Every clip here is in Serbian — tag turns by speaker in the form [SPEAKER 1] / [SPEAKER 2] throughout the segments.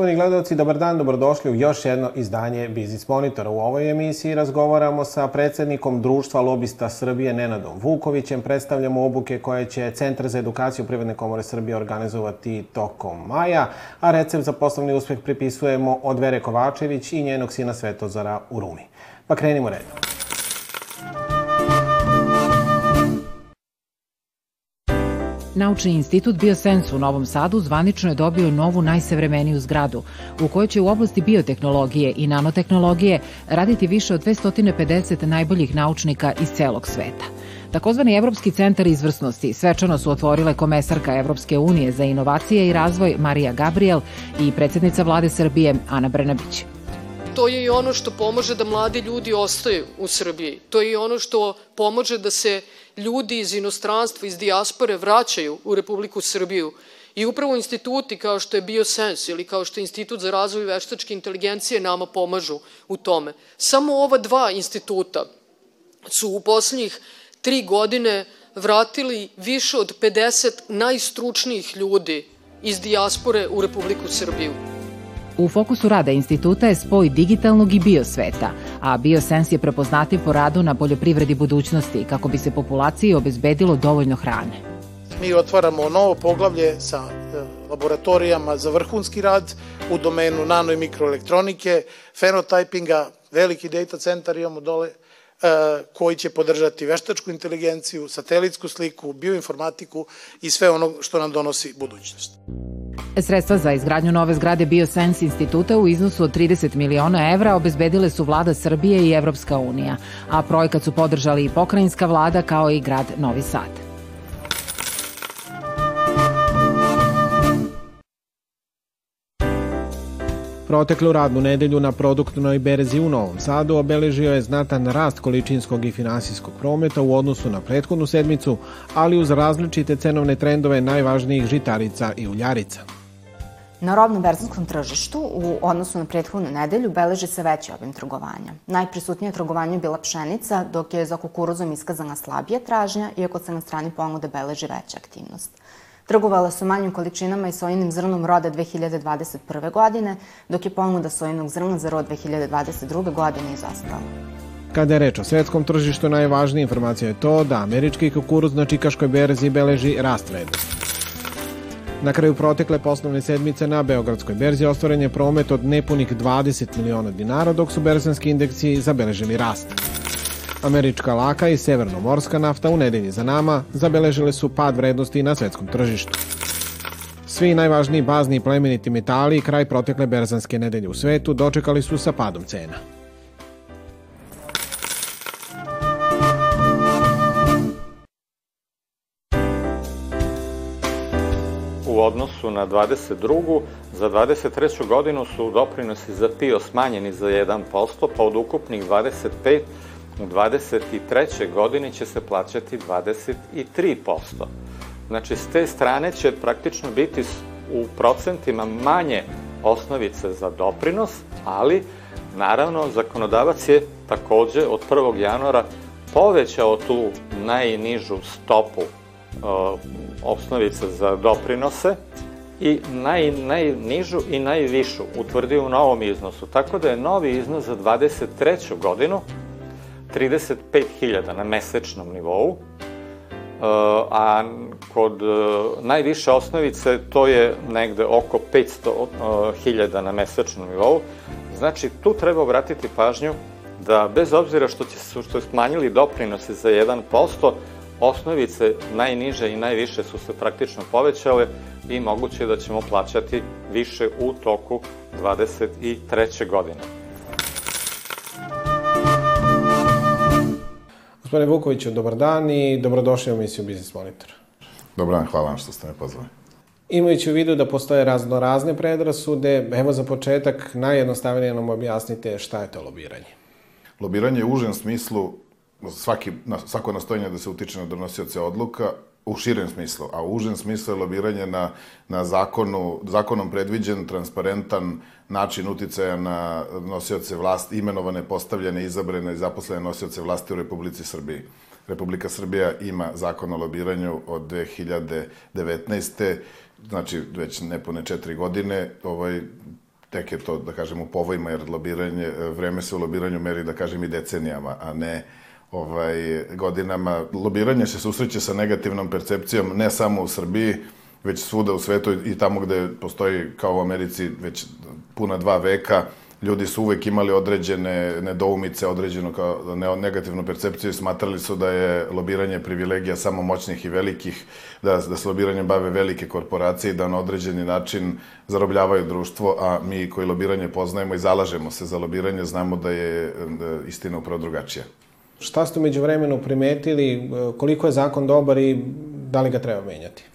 [SPEAKER 1] Poštovani gledalci, dobar dan, dobrodošli u još jedno izdanje Biznis Monitora. U ovoj emisiji razgovaramo sa predsednikom Društva lobista Srbije Nenadom Vukovićem. Predstavljamo obuke koje će Centar za edukaciju Privredne komore Srbije organizovati tokom maja, a recept za poslovni uspeh pripisujemo od Vere Kovačević i njenog sina Svetozara u Rumi. Pa krenimo redom.
[SPEAKER 2] Naučni institut Biosens u Novom Sadu zvanično je dobio novu najsavremeniju zgradu, u kojoj će u oblasti biotehnologije i nanotehnologije raditi više od 250 najboljih naučnika iz celog sveta. Takozvani Evropski centar izvrsnosti svečano su otvorile komesarka Evropske unije za inovacije i razvoj Marija Gabriel i predsednica vlade Srbije Ana Brnabić.
[SPEAKER 3] To je i ono što pomaže da mladi ljudi ostaju u Srbiji. To je i ono što pomaže da se ljudi iz inostranstva, iz dijaspore vraćaju u Republiku Srbiju. I upravo instituti kao što je Biosens ili kao što je Institut za razvoj veštačke inteligencije nama pomažu u tome. Samo ova dva instituta su u poslednjih tri godine vratili više od 50 najstručnijih ljudi iz dijaspore u Republiku Srbiju.
[SPEAKER 2] U fokusu rada instituta je spoj digitalnog i biosveta, a Biosens je prepoznativ po radu na poljoprivredi budućnosti kako bi se populaciji obezbedilo dovoljno hrane.
[SPEAKER 4] Mi otvaramo novo poglavlje sa e, laboratorijama za vrhunski rad u domenu nano i mikroelektronike, fenotypinga, veliki data centar imamo dole, e, koji će podržati veštačku inteligenciju, satelitsku sliku, bioinformatiku i sve ono što nam donosi budućnost.
[SPEAKER 2] Sredstva za izgradnju nove zgrade Biosens instituta u iznosu od 30 miliona evra obezbedile su vlada Srbije i Evropska unija, a projekat su podržali i pokrajinska vlada kao i grad Novi Sad.
[SPEAKER 1] Proteklu radnu nedelju na produktnoj berzi u Novom Sadu obeležio je znatan rast količinskog i finansijskog prometa u odnosu na prethodnu sedmicu, ali uz različite cenovne trendove najvažnijih žitarica i uljarica.
[SPEAKER 5] Na robnom berzanskom tržištu u odnosu na prethodnu nedelju beleži se veći obim trgovanja. Najprisutnije trgovanje je bila pšenica, dok je za kukuruzom iskazana slabija tražnja, iako se na strani ponude beleži veća aktivnost. Trgovala su manjim količinama i sojinim zrnom roda 2021. godine, dok je ponuda sojinog zrna za rod 2022. godine izostala.
[SPEAKER 1] Kada je reč o svetskom tržištu, najvažnija informacija je to da američki kukuruz na Čikaškoj berzi beleži rast vrednosti. Na kraju protekle poslovne sedmice na Beogradskoj berzi ostvaren je promet od nepunih 20 miliona dinara, dok su berzanski indeksi zabeležili rast. Američka laka i severnomorska nafta u nedelji za nama zabeležile su pad vrednosti na svetskom tržištu. Svi najvažniji bazni i plemeniti metali kraj protekle berzanske nedelje u svetu dočekali su sa padom cena.
[SPEAKER 6] Odnosu na 22. Za 23. godinu su doprinosi za PIO smanjeni za 1%, pa od ukupnih 25 u 23. godini će se plaćati 23%. Znači, s te strane će praktično biti u procentima manje osnovice za doprinos, ali naravno zakonodavac je takođe od 1. januara povećao tu najnižu stopu osnovica za doprinose i naj, najnižu i najvišu utvrdio u novom iznosu. Tako da je novi iznos za 23. godinu 35.000 na mesečnom nivou, a kod najviše osnovice to je negde oko 500.000 na mesečnom nivou. Znači, tu treba obratiti pažnju da bez obzira što, će, što smanjili doprinose za 1%, osnovice najniže i najviše su se praktično povećale i moguće da ćemo plaćati više u toku 23. godine.
[SPEAKER 1] Gospodine Vukoviću, dobar dan i dobrodošli u emisiju Biznis Monitor.
[SPEAKER 7] Dobar dan, hvala vam što ste me pozvali.
[SPEAKER 1] Imajući u vidu da postoje razno razne predrasude, evo za početak najjednostavnije nam objasnite šta je to lobiranje.
[SPEAKER 7] Lobiranje u užem smislu svaki, na, svako nastojanje da se utiče na donosioce odluka u širem smislu, a u užem smislu je lobiranje na, na zakonu, zakonom predviđen, transparentan način uticaja na nosioce vlasti, imenovane, postavljene, izabrane i zaposlene nosioce vlasti u Republici Srbiji. Republika Srbija ima zakon o lobiranju od 2019. Znači, već nepune četiri godine, ovaj, tek je to, da kažem, u povojima, jer lobiranje, vreme se u lobiranju meri, da kažem, i decenijama, a ne ovaj, godinama. Lobiranje se susreće sa negativnom percepcijom ne samo u Srbiji, već svuda u svetu i tamo gde postoji, kao u Americi, već puna dva veka, ljudi su uvek imali određene nedoumice, određenu kao negativnu percepciju i smatrali su da je lobiranje privilegija samo moćnih i velikih, da, da se lobiranjem bave velike korporacije i da na određeni način zarobljavaju društvo, a mi koji lobiranje poznajemo i zalažemo se za lobiranje, znamo da je da istina upravo drugačija.
[SPEAKER 1] Šta ste umeđu vremenu primetili, koliko je zakon dobar i da li ga treba menjati?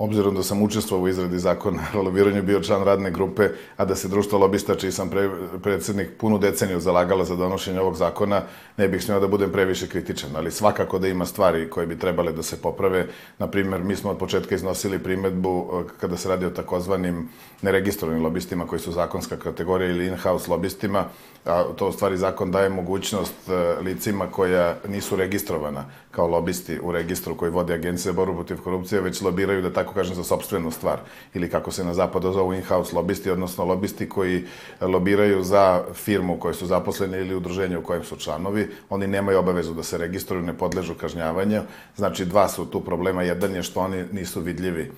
[SPEAKER 7] Obzirom da sam učestvovao u izradi zakona o lobiranju, bio član radne grupe, a da se društvo lobista, čiji sam pre, predsednik punu deceniju zalagala za donošenje ovog zakona, ne bih smio da budem previše kritičan, ali svakako da ima stvari koje bi trebale da se poprave. Naprimer, mi smo od početka iznosili primetbu e, kada se radi o takozvanim neregistrovanim lobistima koji su zakonska kategorija ili in-house lobistima, a to u stvari zakon daje mogućnost e, licima koja nisu registrovana kao lobisti u registru koji vode agencije za borbu protiv korupcije, već lobiraju, da tako kažem, za sobstvenu stvar. Ili kako se na zapadu zovu in-house lobisti, odnosno lobisti koji lobiraju za firmu u kojoj su zaposleni ili udruženje u kojem su članovi. Oni nemaju obavezu da se registruju, ne podležu kažnjavanju. Znači, dva su tu problema. Jedan je što oni nisu vidljivi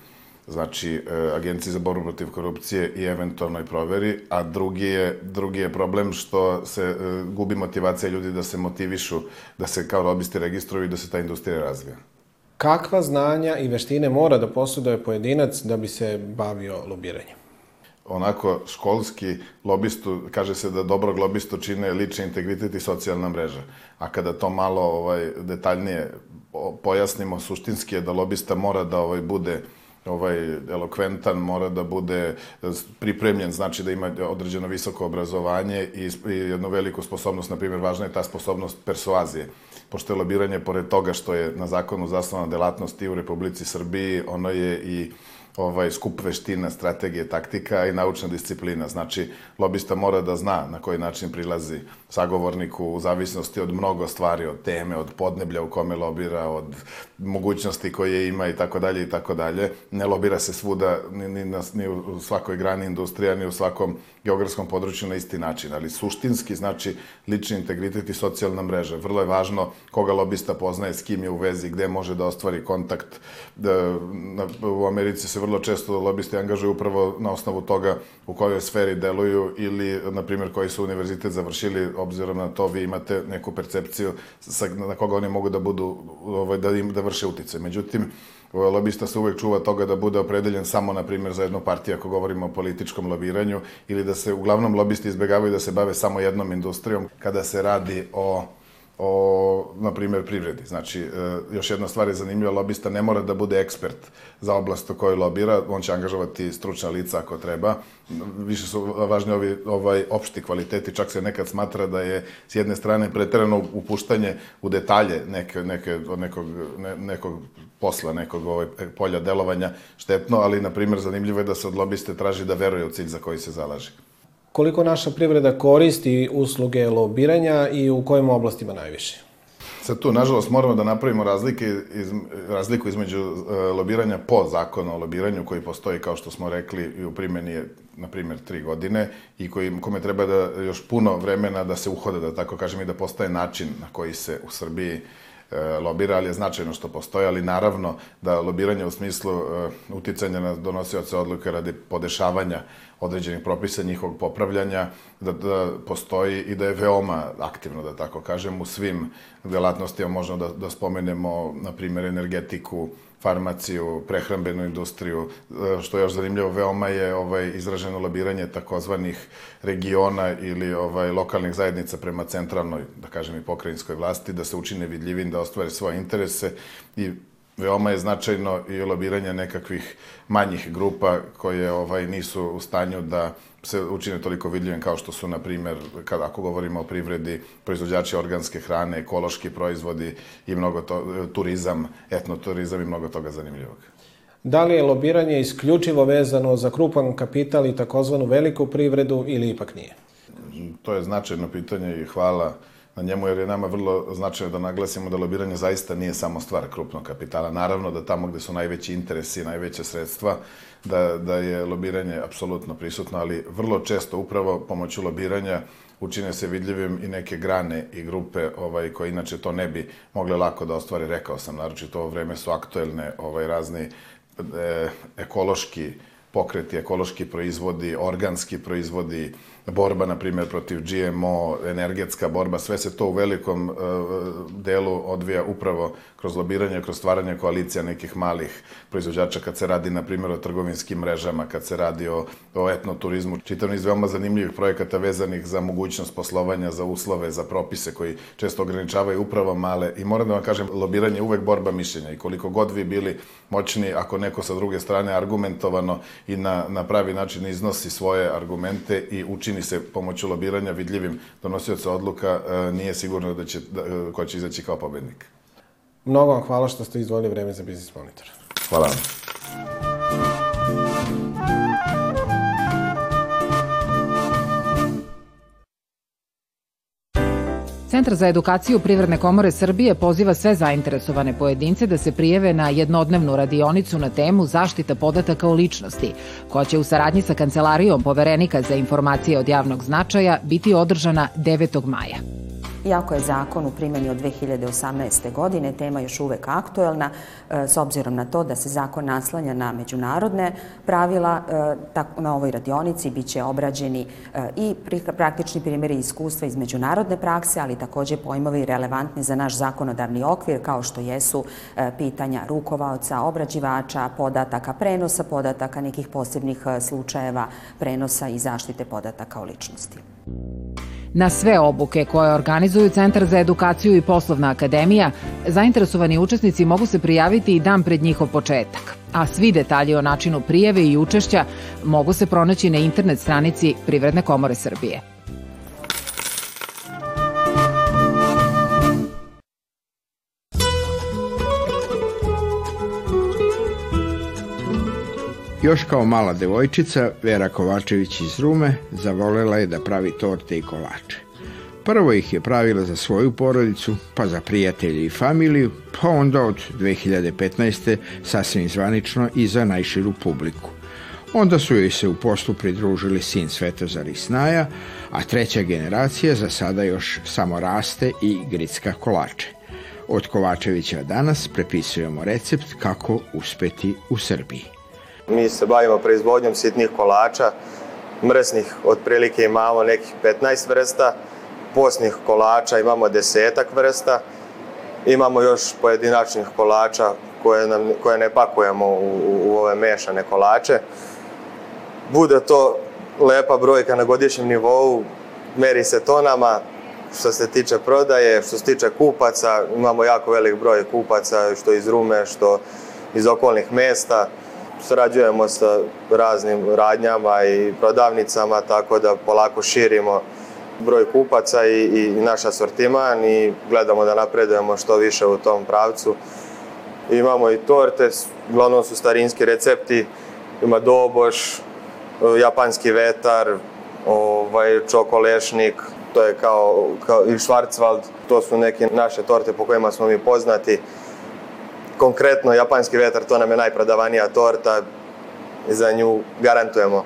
[SPEAKER 7] znači e, Agenciji za borbu protiv korupcije i eventualnoj proveri, a drugi je, drugi je problem što se e, gubi motivacija ljudi da se motivišu, da se kao lobisti registruju i da se ta industrija razvija.
[SPEAKER 1] Kakva znanja i veštine mora da posuduje pojedinac da bi se bavio lobiranjem?
[SPEAKER 7] onako školski lobistu, kaže se da dobrog lobistu čine lični integritet i socijalna mreža. A kada to malo ovaj, detaljnije pojasnimo, suštinski je da lobista mora da ovaj, bude ovaj elokventan, mora da bude pripremljen, znači da ima određeno visoko obrazovanje i, i jednu veliku sposobnost, na primjer, važna je ta sposobnost persuazije. Pošto je lobiranje, pored toga što je na zakonu zasnovana delatnost i u Republici Srbiji, ono je i ovaj, skup veština, strategije, taktika i naučna disciplina. Znači, lobista mora da zna na koji način prilazi sagovorniku u zavisnosti od mnogo stvari, od teme, od podneblja u kome lobira, od mogućnosti koje ima i tako dalje i tako dalje. Ne lobira se svuda, ni, ni, na, ni u svakoj grani industrija, ni u svakom geografskom području na isti način, ali suštinski znači lični integritet i socijalna mreža. Vrlo je važno koga lobista poznaje, s kim je u vezi, gde može da ostvari kontakt. Da, u Americi se vrlo često lobisti angažuju upravo na osnovu toga u kojoj sferi deluju ili, na primjer, koji su univerzitet završili, obzirom na to vi imate neku percepciju sa, na koga oni mogu da budu, ovaj, da, im, da vrše utice. Međutim, lobista se uvek čuva toga da bude opredeljen samo, na primjer, za jednu partiju, ako govorimo o političkom lobiranju, ili da se uglavnom lobisti izbegavaju da se bave samo jednom industrijom kada se radi o o, na primjer, privredi. Znači, e, još jedna stvar je zanimljiva, lobista ne mora da bude ekspert za oblast u kojoj lobira, on će angažovati stručna lica ako treba. Više su važni ovi ovaj, opšti kvaliteti, čak se nekad smatra da je s jedne strane preterano upuštanje u detalje neke, neke, nekog, ne, nekog posla, nekog ovaj, polja delovanja štetno, ali, na primjer, zanimljivo je da se od lobiste traži da veruje u cilj za koji se zalaže
[SPEAKER 1] koliko naša privreda koristi usluge lobiranja i u kojim oblastima najviše?
[SPEAKER 7] Sad tu, nažalost, moramo da napravimo razlike, iz, razliku između e, lobiranja po zakonu o lobiranju koji postoji, kao što smo rekli, i u primjeni je, na primjer, tri godine i koji, kome treba da još puno vremena da se uhoda, da tako kažem, i da postaje način na koji se u Srbiji lobira, ali je značajno što postoje, ali naravno da lobiranje u smislu e, uticanja na donosioce odluke radi podešavanja određenih propisa, njihovog popravljanja, da, da postoji i da je veoma aktivno, da tako kažem, u svim delatnostima. Možemo da, da spomenemo, na primjer, energetiku, farmaciju, prehrambenu industriju. E, što je još zanimljivo, veoma je ovaj, izraženo lobiranje takozvanih regiona ili ovaj, lokalnih zajednica prema centralnoj, da kažem, i pokrajinskoj vlasti, da se učine vidljivim, da ostvare svoje interese i veoma je značajno i lobiranje nekakvih manjih grupa koje ovaj nisu u stanju da se učine toliko vidljivim kao što su, na primer, kada ako govorimo o privredi, proizvođači organske hrane, ekološki proizvodi i mnogo to, turizam, etnoturizam i mnogo toga zanimljivog.
[SPEAKER 1] Da li je lobiranje isključivo vezano za krupan kapital i takozvanu veliku privredu ili ipak nije?
[SPEAKER 7] To je značajno pitanje i hvala na njemu, jer je nama vrlo značajno da naglasimo da lobiranje zaista nije samo stvar krupnog kapitala. Naravno da tamo gde su najveći interesi, najveće sredstva, da, da je lobiranje apsolutno prisutno, ali vrlo često upravo pomoću lobiranja učine se vidljivim i neke grane i grupe ovaj, koje inače to ne bi mogle lako da ostvari, rekao sam, naročito ovo vreme su aktuelne ovaj, razni e, ekološki pokreti, ekološki proizvodi, organski proizvodi, borba, na primjer, protiv GMO, energetska borba, sve se to u velikom uh, delu odvija upravo kroz lobiranje, kroz stvaranje koalicija nekih malih proizvođača, kad se radi, na primjer, o trgovinskim mrežama, kad se radi o, o etnoturizmu. Čitam niz veoma zanimljivih projekata vezanih za mogućnost poslovanja, za uslove, za propise koji često ograničavaju upravo male. I moram da vam kažem, lobiranje je uvek borba mišljenja i koliko god vi bili moćni, ako neko sa druge strane argumentovano i na, na pravi način iznosi svoje argumente i učini čini se pomoću lobiranja vidljivim donosioca odluka, e, nije sigurno da će, da, e, ko će izaći kao pobednik.
[SPEAKER 1] Mnogo vam hvala što ste izdvojili vreme za Biznis Monitor.
[SPEAKER 7] Hvala vam.
[SPEAKER 2] Centar za edukaciju Privredne komore Srbije poziva sve zainteresovane pojedince da se prijeve na jednodnevnu radionicu na temu zaštita podataka o ličnosti, koja će u saradnji sa Kancelarijom poverenika za informacije od javnog značaja biti održana 9. maja.
[SPEAKER 8] Iako je zakon u primjeni od 2018. godine, tema još uvek aktuelna, e, s obzirom na to da se zakon naslanja na međunarodne pravila, e, na ovoj radionici biće obrađeni e, i praktični primjeri iskustva iz međunarodne prakse, ali takođe pojmovi relevantni za naš zakonodavni okvir, kao što jesu pitanja rukovaoca, obrađivača, podataka, prenosa podataka, nekih posebnih slučajeva prenosa i zaštite podataka o ličnosti.
[SPEAKER 2] Na sve obuke koje organizuju Centar za edukaciju i poslovna akademija, zainteresovani učesnici mogu se prijaviti i dan pred njihov početak. A svi detalji o načinu prijeve i učešća mogu se pronaći na internet stranici Privredne komore Srbije.
[SPEAKER 9] Još kao mala devojčica, Vera Kovačević iz Rume zavolela je da pravi torte i kolače. Prvo ih je pravila za svoju porodicu, pa za prijatelje i familiju, pa onda od 2015. sasvim zvanično i za najširu publiku. Onda su joj se u poslu pridružili sin Svetozar i Snaja, a treća generacija za sada još samo raste i gricka kolače. Od Kovačevića danas prepisujemo recept kako uspeti u Srbiji.
[SPEAKER 10] Mi se bavimo proizvodnjom sitnih kolača, mrsnih otprilike imamo nekih 15 vrsta, posnih kolača imamo desetak vrsta, imamo još pojedinačnih kolača koje, nam, koje ne pakujemo u, u, ove mešane kolače. Bude to lepa brojka na godišnjem nivou, meri se tonama, što se tiče prodaje, što se tiče kupaca, imamo jako velik broj kupaca, što iz Rume, što iz okolnih mesta sarađujemo sa raznim radnjama i prodavnicama, tako da polako širimo broj kupaca i, i naš asortiman i gledamo da napredujemo što više u tom pravcu. Imamo i torte, uglavnom su starinski recepti, ima doboš, japanski vetar, ovaj, čokolešnik, to je kao, kao i švarcvald, to su neke naše torte po kojima smo mi poznati konkretno japanski vetar, to nam je najprodavanija torta i za nju garantujemo.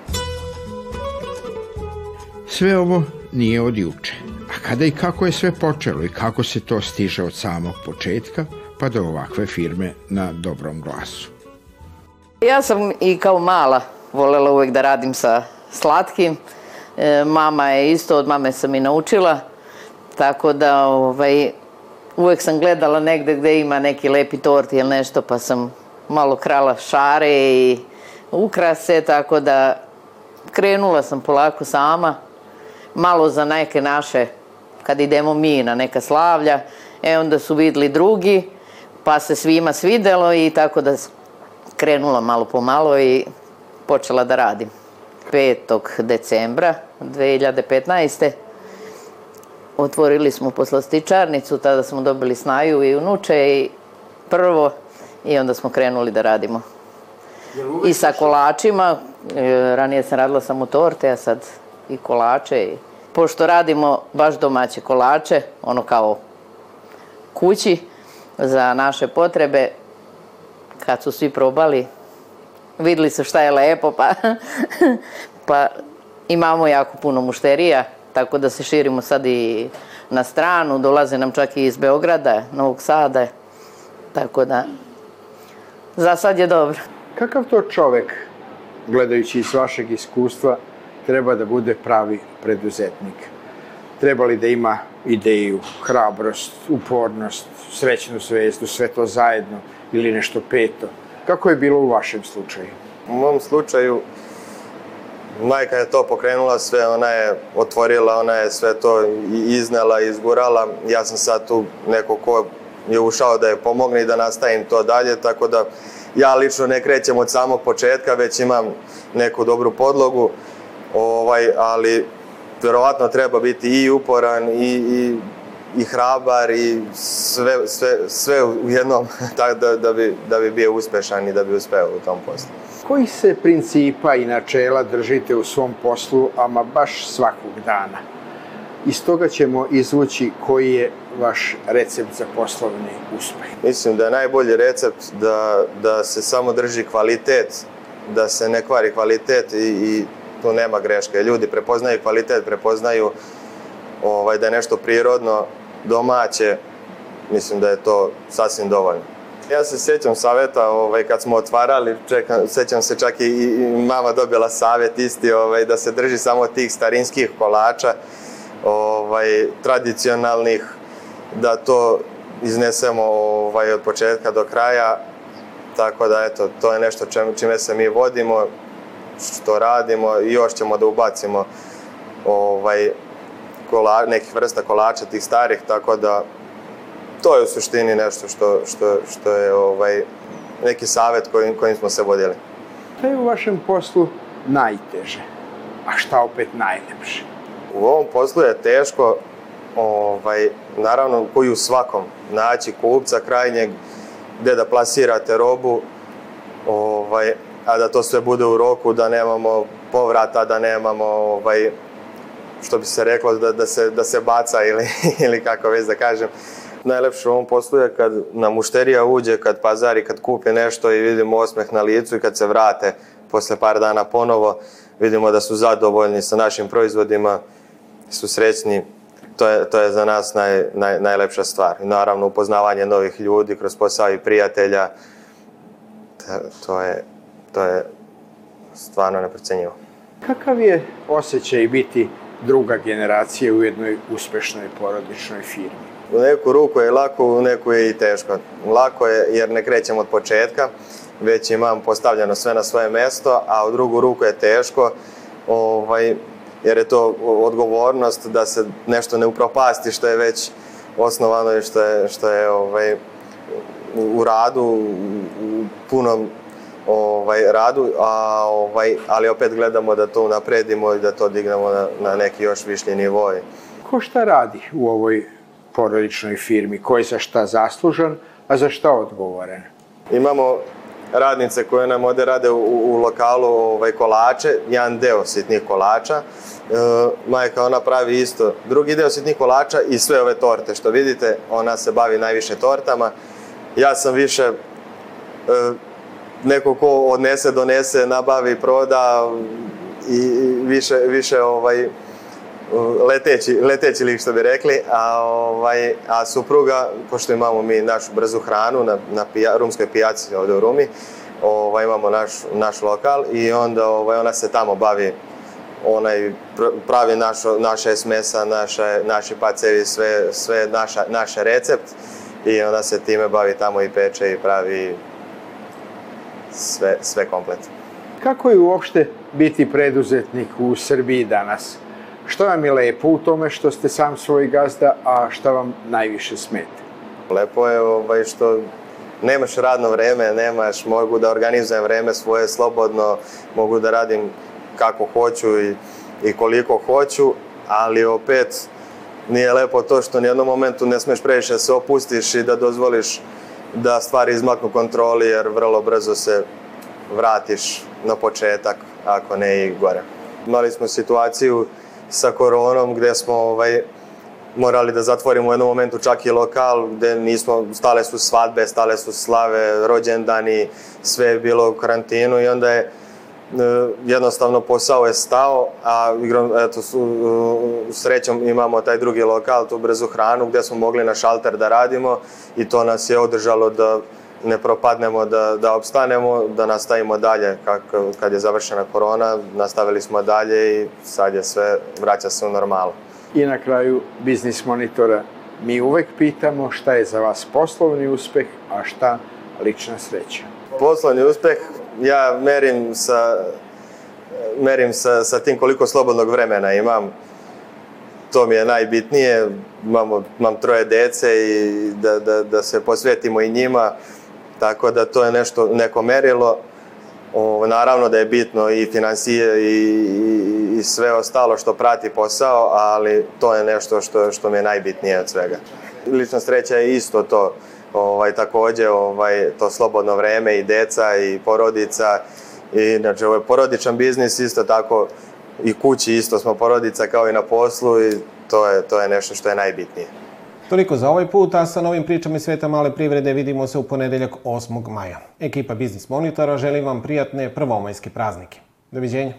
[SPEAKER 9] Sve ovo nije od juče. A kada i kako je sve počelo i kako se to stiže od samog početka, pa do ovakve firme na dobrom glasu.
[SPEAKER 11] Ja sam i kao mala volela uvek da radim sa slatkim. E, mama je isto, od mame sam i naučila. Tako da ovaj, uvek sam gledala negde gde ima neki lepi tort ili nešto, pa sam malo krala šare i ukrase, tako da krenula sam polako sama, malo za neke naše, kad idemo mi na neka slavlja, e onda su videli drugi, pa se svima svidelo i tako da krenula malo po malo i počela da radim. 5. decembra 2015 otvorili smo poslastičarnicu, tada smo dobili snaju i unuče i prvo i onda smo krenuli da radimo. I sa kolačima, e, ranije sam radila samo torte, a sad i kolače. pošto radimo baš domaće kolače, ono kao kući za naše potrebe, kad su svi probali, videli su šta je lepo, pa, pa imamo jako puno mušterija, tako da se širimo sad i na stranu, dolaze nam čak i iz Beograda, Novog Sada, tako da za sad je dobro.
[SPEAKER 9] Kakav to čovek, gledajući iz vašeg iskustva, treba da bude pravi preduzetnik? Treba li da ima ideju, hrabrost, upornost, srećnu zvezdu, sve to zajedno ili nešto peto? Kako je bilo u vašem slučaju?
[SPEAKER 10] U mom slučaju majka je to pokrenula sve, ona je otvorila, ona je sve to iznela, izgurala. Ja sam sad tu neko ko je ušao da je pomogne i da nastavim to dalje, tako da ja lično ne krećem od samog početka, već imam neku dobru podlogu, ovaj, ali verovatno treba biti i uporan i, i, i hrabar i sve, sve, sve u jednom tako da, da, bi, da bi bio uspešan i da bi uspeo u tom poslu.
[SPEAKER 9] Koji se principa i načela držite u svom poslu, ama baš svakog dana? Iz toga ćemo izvući koji je vaš recept za poslovni uspeh.
[SPEAKER 10] Mislim da je najbolji recept da, da se samo drži kvalitet, da se ne kvari kvalitet i, i tu nema greške. Ljudi prepoznaju kvalitet, prepoznaju ovaj, da je nešto prirodno, domaće, mislim da je to sasvim dovoljno. Ja se sjećam saveta ovaj, kad smo otvarali, čekam, sjećam se čak i, i mama dobila savet isti ovaj, da se drži samo tih starinskih kolača, ovaj, tradicionalnih, da to iznesemo ovaj, od početka do kraja, tako da eto, to je nešto čem, čime se mi vodimo, što radimo i još ćemo da ubacimo ovaj, kola, nekih vrsta kolača tih starih, tako da to je u suštini nešto što, što, što je ovaj, neki savet kojim, kojim smo se vodili.
[SPEAKER 9] Šta je u vašem poslu najteže, a šta opet najlepše?
[SPEAKER 10] U ovom poslu je teško, ovaj, naravno koji u svakom, naći kupca krajnjeg gde da plasirate robu, ovaj, a da to sve bude u roku, da nemamo povrata, da nemamo ovaj, što bi se reklo da, da, se, da se baca ili, ili kako već da kažem. Najlepše u ovom poslu je kad nam mušterija uđe, kad pazari, kad kupe nešto i vidimo osmeh na licu i kad se vrate posle par dana ponovo, vidimo da su zadovoljni sa našim proizvodima, su srećni. To je, to je za nas naj, naj, najlepša stvar. I naravno upoznavanje novih ljudi kroz posao i prijatelja, to je, to je stvarno neprocenjivo.
[SPEAKER 9] Kakav je osjećaj biti druga generacija u jednoj uspešnoj porodičnoj firmi?
[SPEAKER 10] U neku ruku je lako, u neku je i teško. Lako je jer ne krećem od početka, već imam postavljeno sve na svoje mesto, a u drugu ruku je teško, ovaj, jer je to odgovornost da se nešto ne upropasti što je već osnovano i što je, što je ovaj, u radu, u punom ovaj, radu, a, ovaj, ali opet gledamo da to napredimo i da to dignemo na, na neki još višlji nivo.
[SPEAKER 9] Ko šta radi u ovoj porodičnoj firmi? Ko je za šta zaslužan, a za šta odgovoren?
[SPEAKER 10] Imamo radnice koje nam ovde rade u, u lokalu ovaj, kolače, jedan deo sitnih kolača. E, majka ona pravi isto drugi deo sitnih kolača i sve ove torte što vidite, ona se bavi najviše tortama. Ja sam više e, neko ko odnese, donese, nabavi, proda i više, više ovaj, leteći, leteći lik što bi rekli, a, ovaj, a supruga, pošto imamo mi našu brzu hranu na, na pija, rumskoj pijaci ovde u Rumi, ovaj, imamo naš, naš lokal i onda ovaj, ona se tamo bavi onaj pravi našo, naše smesa, naše, naši pacevi, sve, sve naša, naše recept i onda se time bavi tamo i peče i pravi sve, sve komplet.
[SPEAKER 9] Kako je uopšte biti preduzetnik u Srbiji danas? Šta vam je lepo u tome što ste sam svoj gazda, a šta vam najviše smeta?
[SPEAKER 10] Lepo je ovaj, što nemaš radno vreme, nemaš, mogu da organizujem vreme svoje slobodno, mogu da radim kako hoću i, i koliko hoću, ali opet nije lepo to što ni jednom momentu ne smeš previše da se opustiš i da dozvoliš da stvari izmaknu kontroli jer vrlo brzo se vratiš na početak, ako ne i gore. Imali smo situaciju sa koronom gde smo ovaj, morali da zatvorimo u jednom momentu čak i lokal gde nismo, stale su svadbe, stale su slave, rođendani, sve je bilo u karantinu i onda je e, jednostavno posao je stao, a igrom, eto, su, srećom imamo taj drugi lokal, tu brzu hranu, gde smo mogli na šalter da radimo i to nas je održalo da ne propadnemo, da, da opstanemo, da nastavimo dalje. Kak, kad je završena korona, nastavili smo dalje i sad je sve, vraća se u normalu.
[SPEAKER 9] I na kraju biznis monitora mi uvek pitamo šta je za vas poslovni uspeh, a šta lična sreća.
[SPEAKER 10] Poslovni uspeh ja merim sa, merim sa, sa tim koliko slobodnog vremena imam. To mi je najbitnije. Imamo, imam troje dece i da, da, da se posvetimo i njima. Tako da to je nešto, neko merilo. O, naravno da je bitno i financije i, i, i sve ostalo što prati posao, ali to je nešto što, što mi je najbitnije od svega. Lična sreća je isto to. Ovaj, takođe ovaj, to slobodno vreme i deca i porodica. I, znači, ovo je porodičan biznis isto tako i kući isto smo porodica kao i na poslu i to je, to je nešto što je najbitnije.
[SPEAKER 1] Toliko za ovaj put, a sa novim pričama iz sveta male privrede vidimo se u ponedeljak 8. maja. Ekipa Biznis Monitora želi vam prijatne prvomajske praznike. Doviđenja.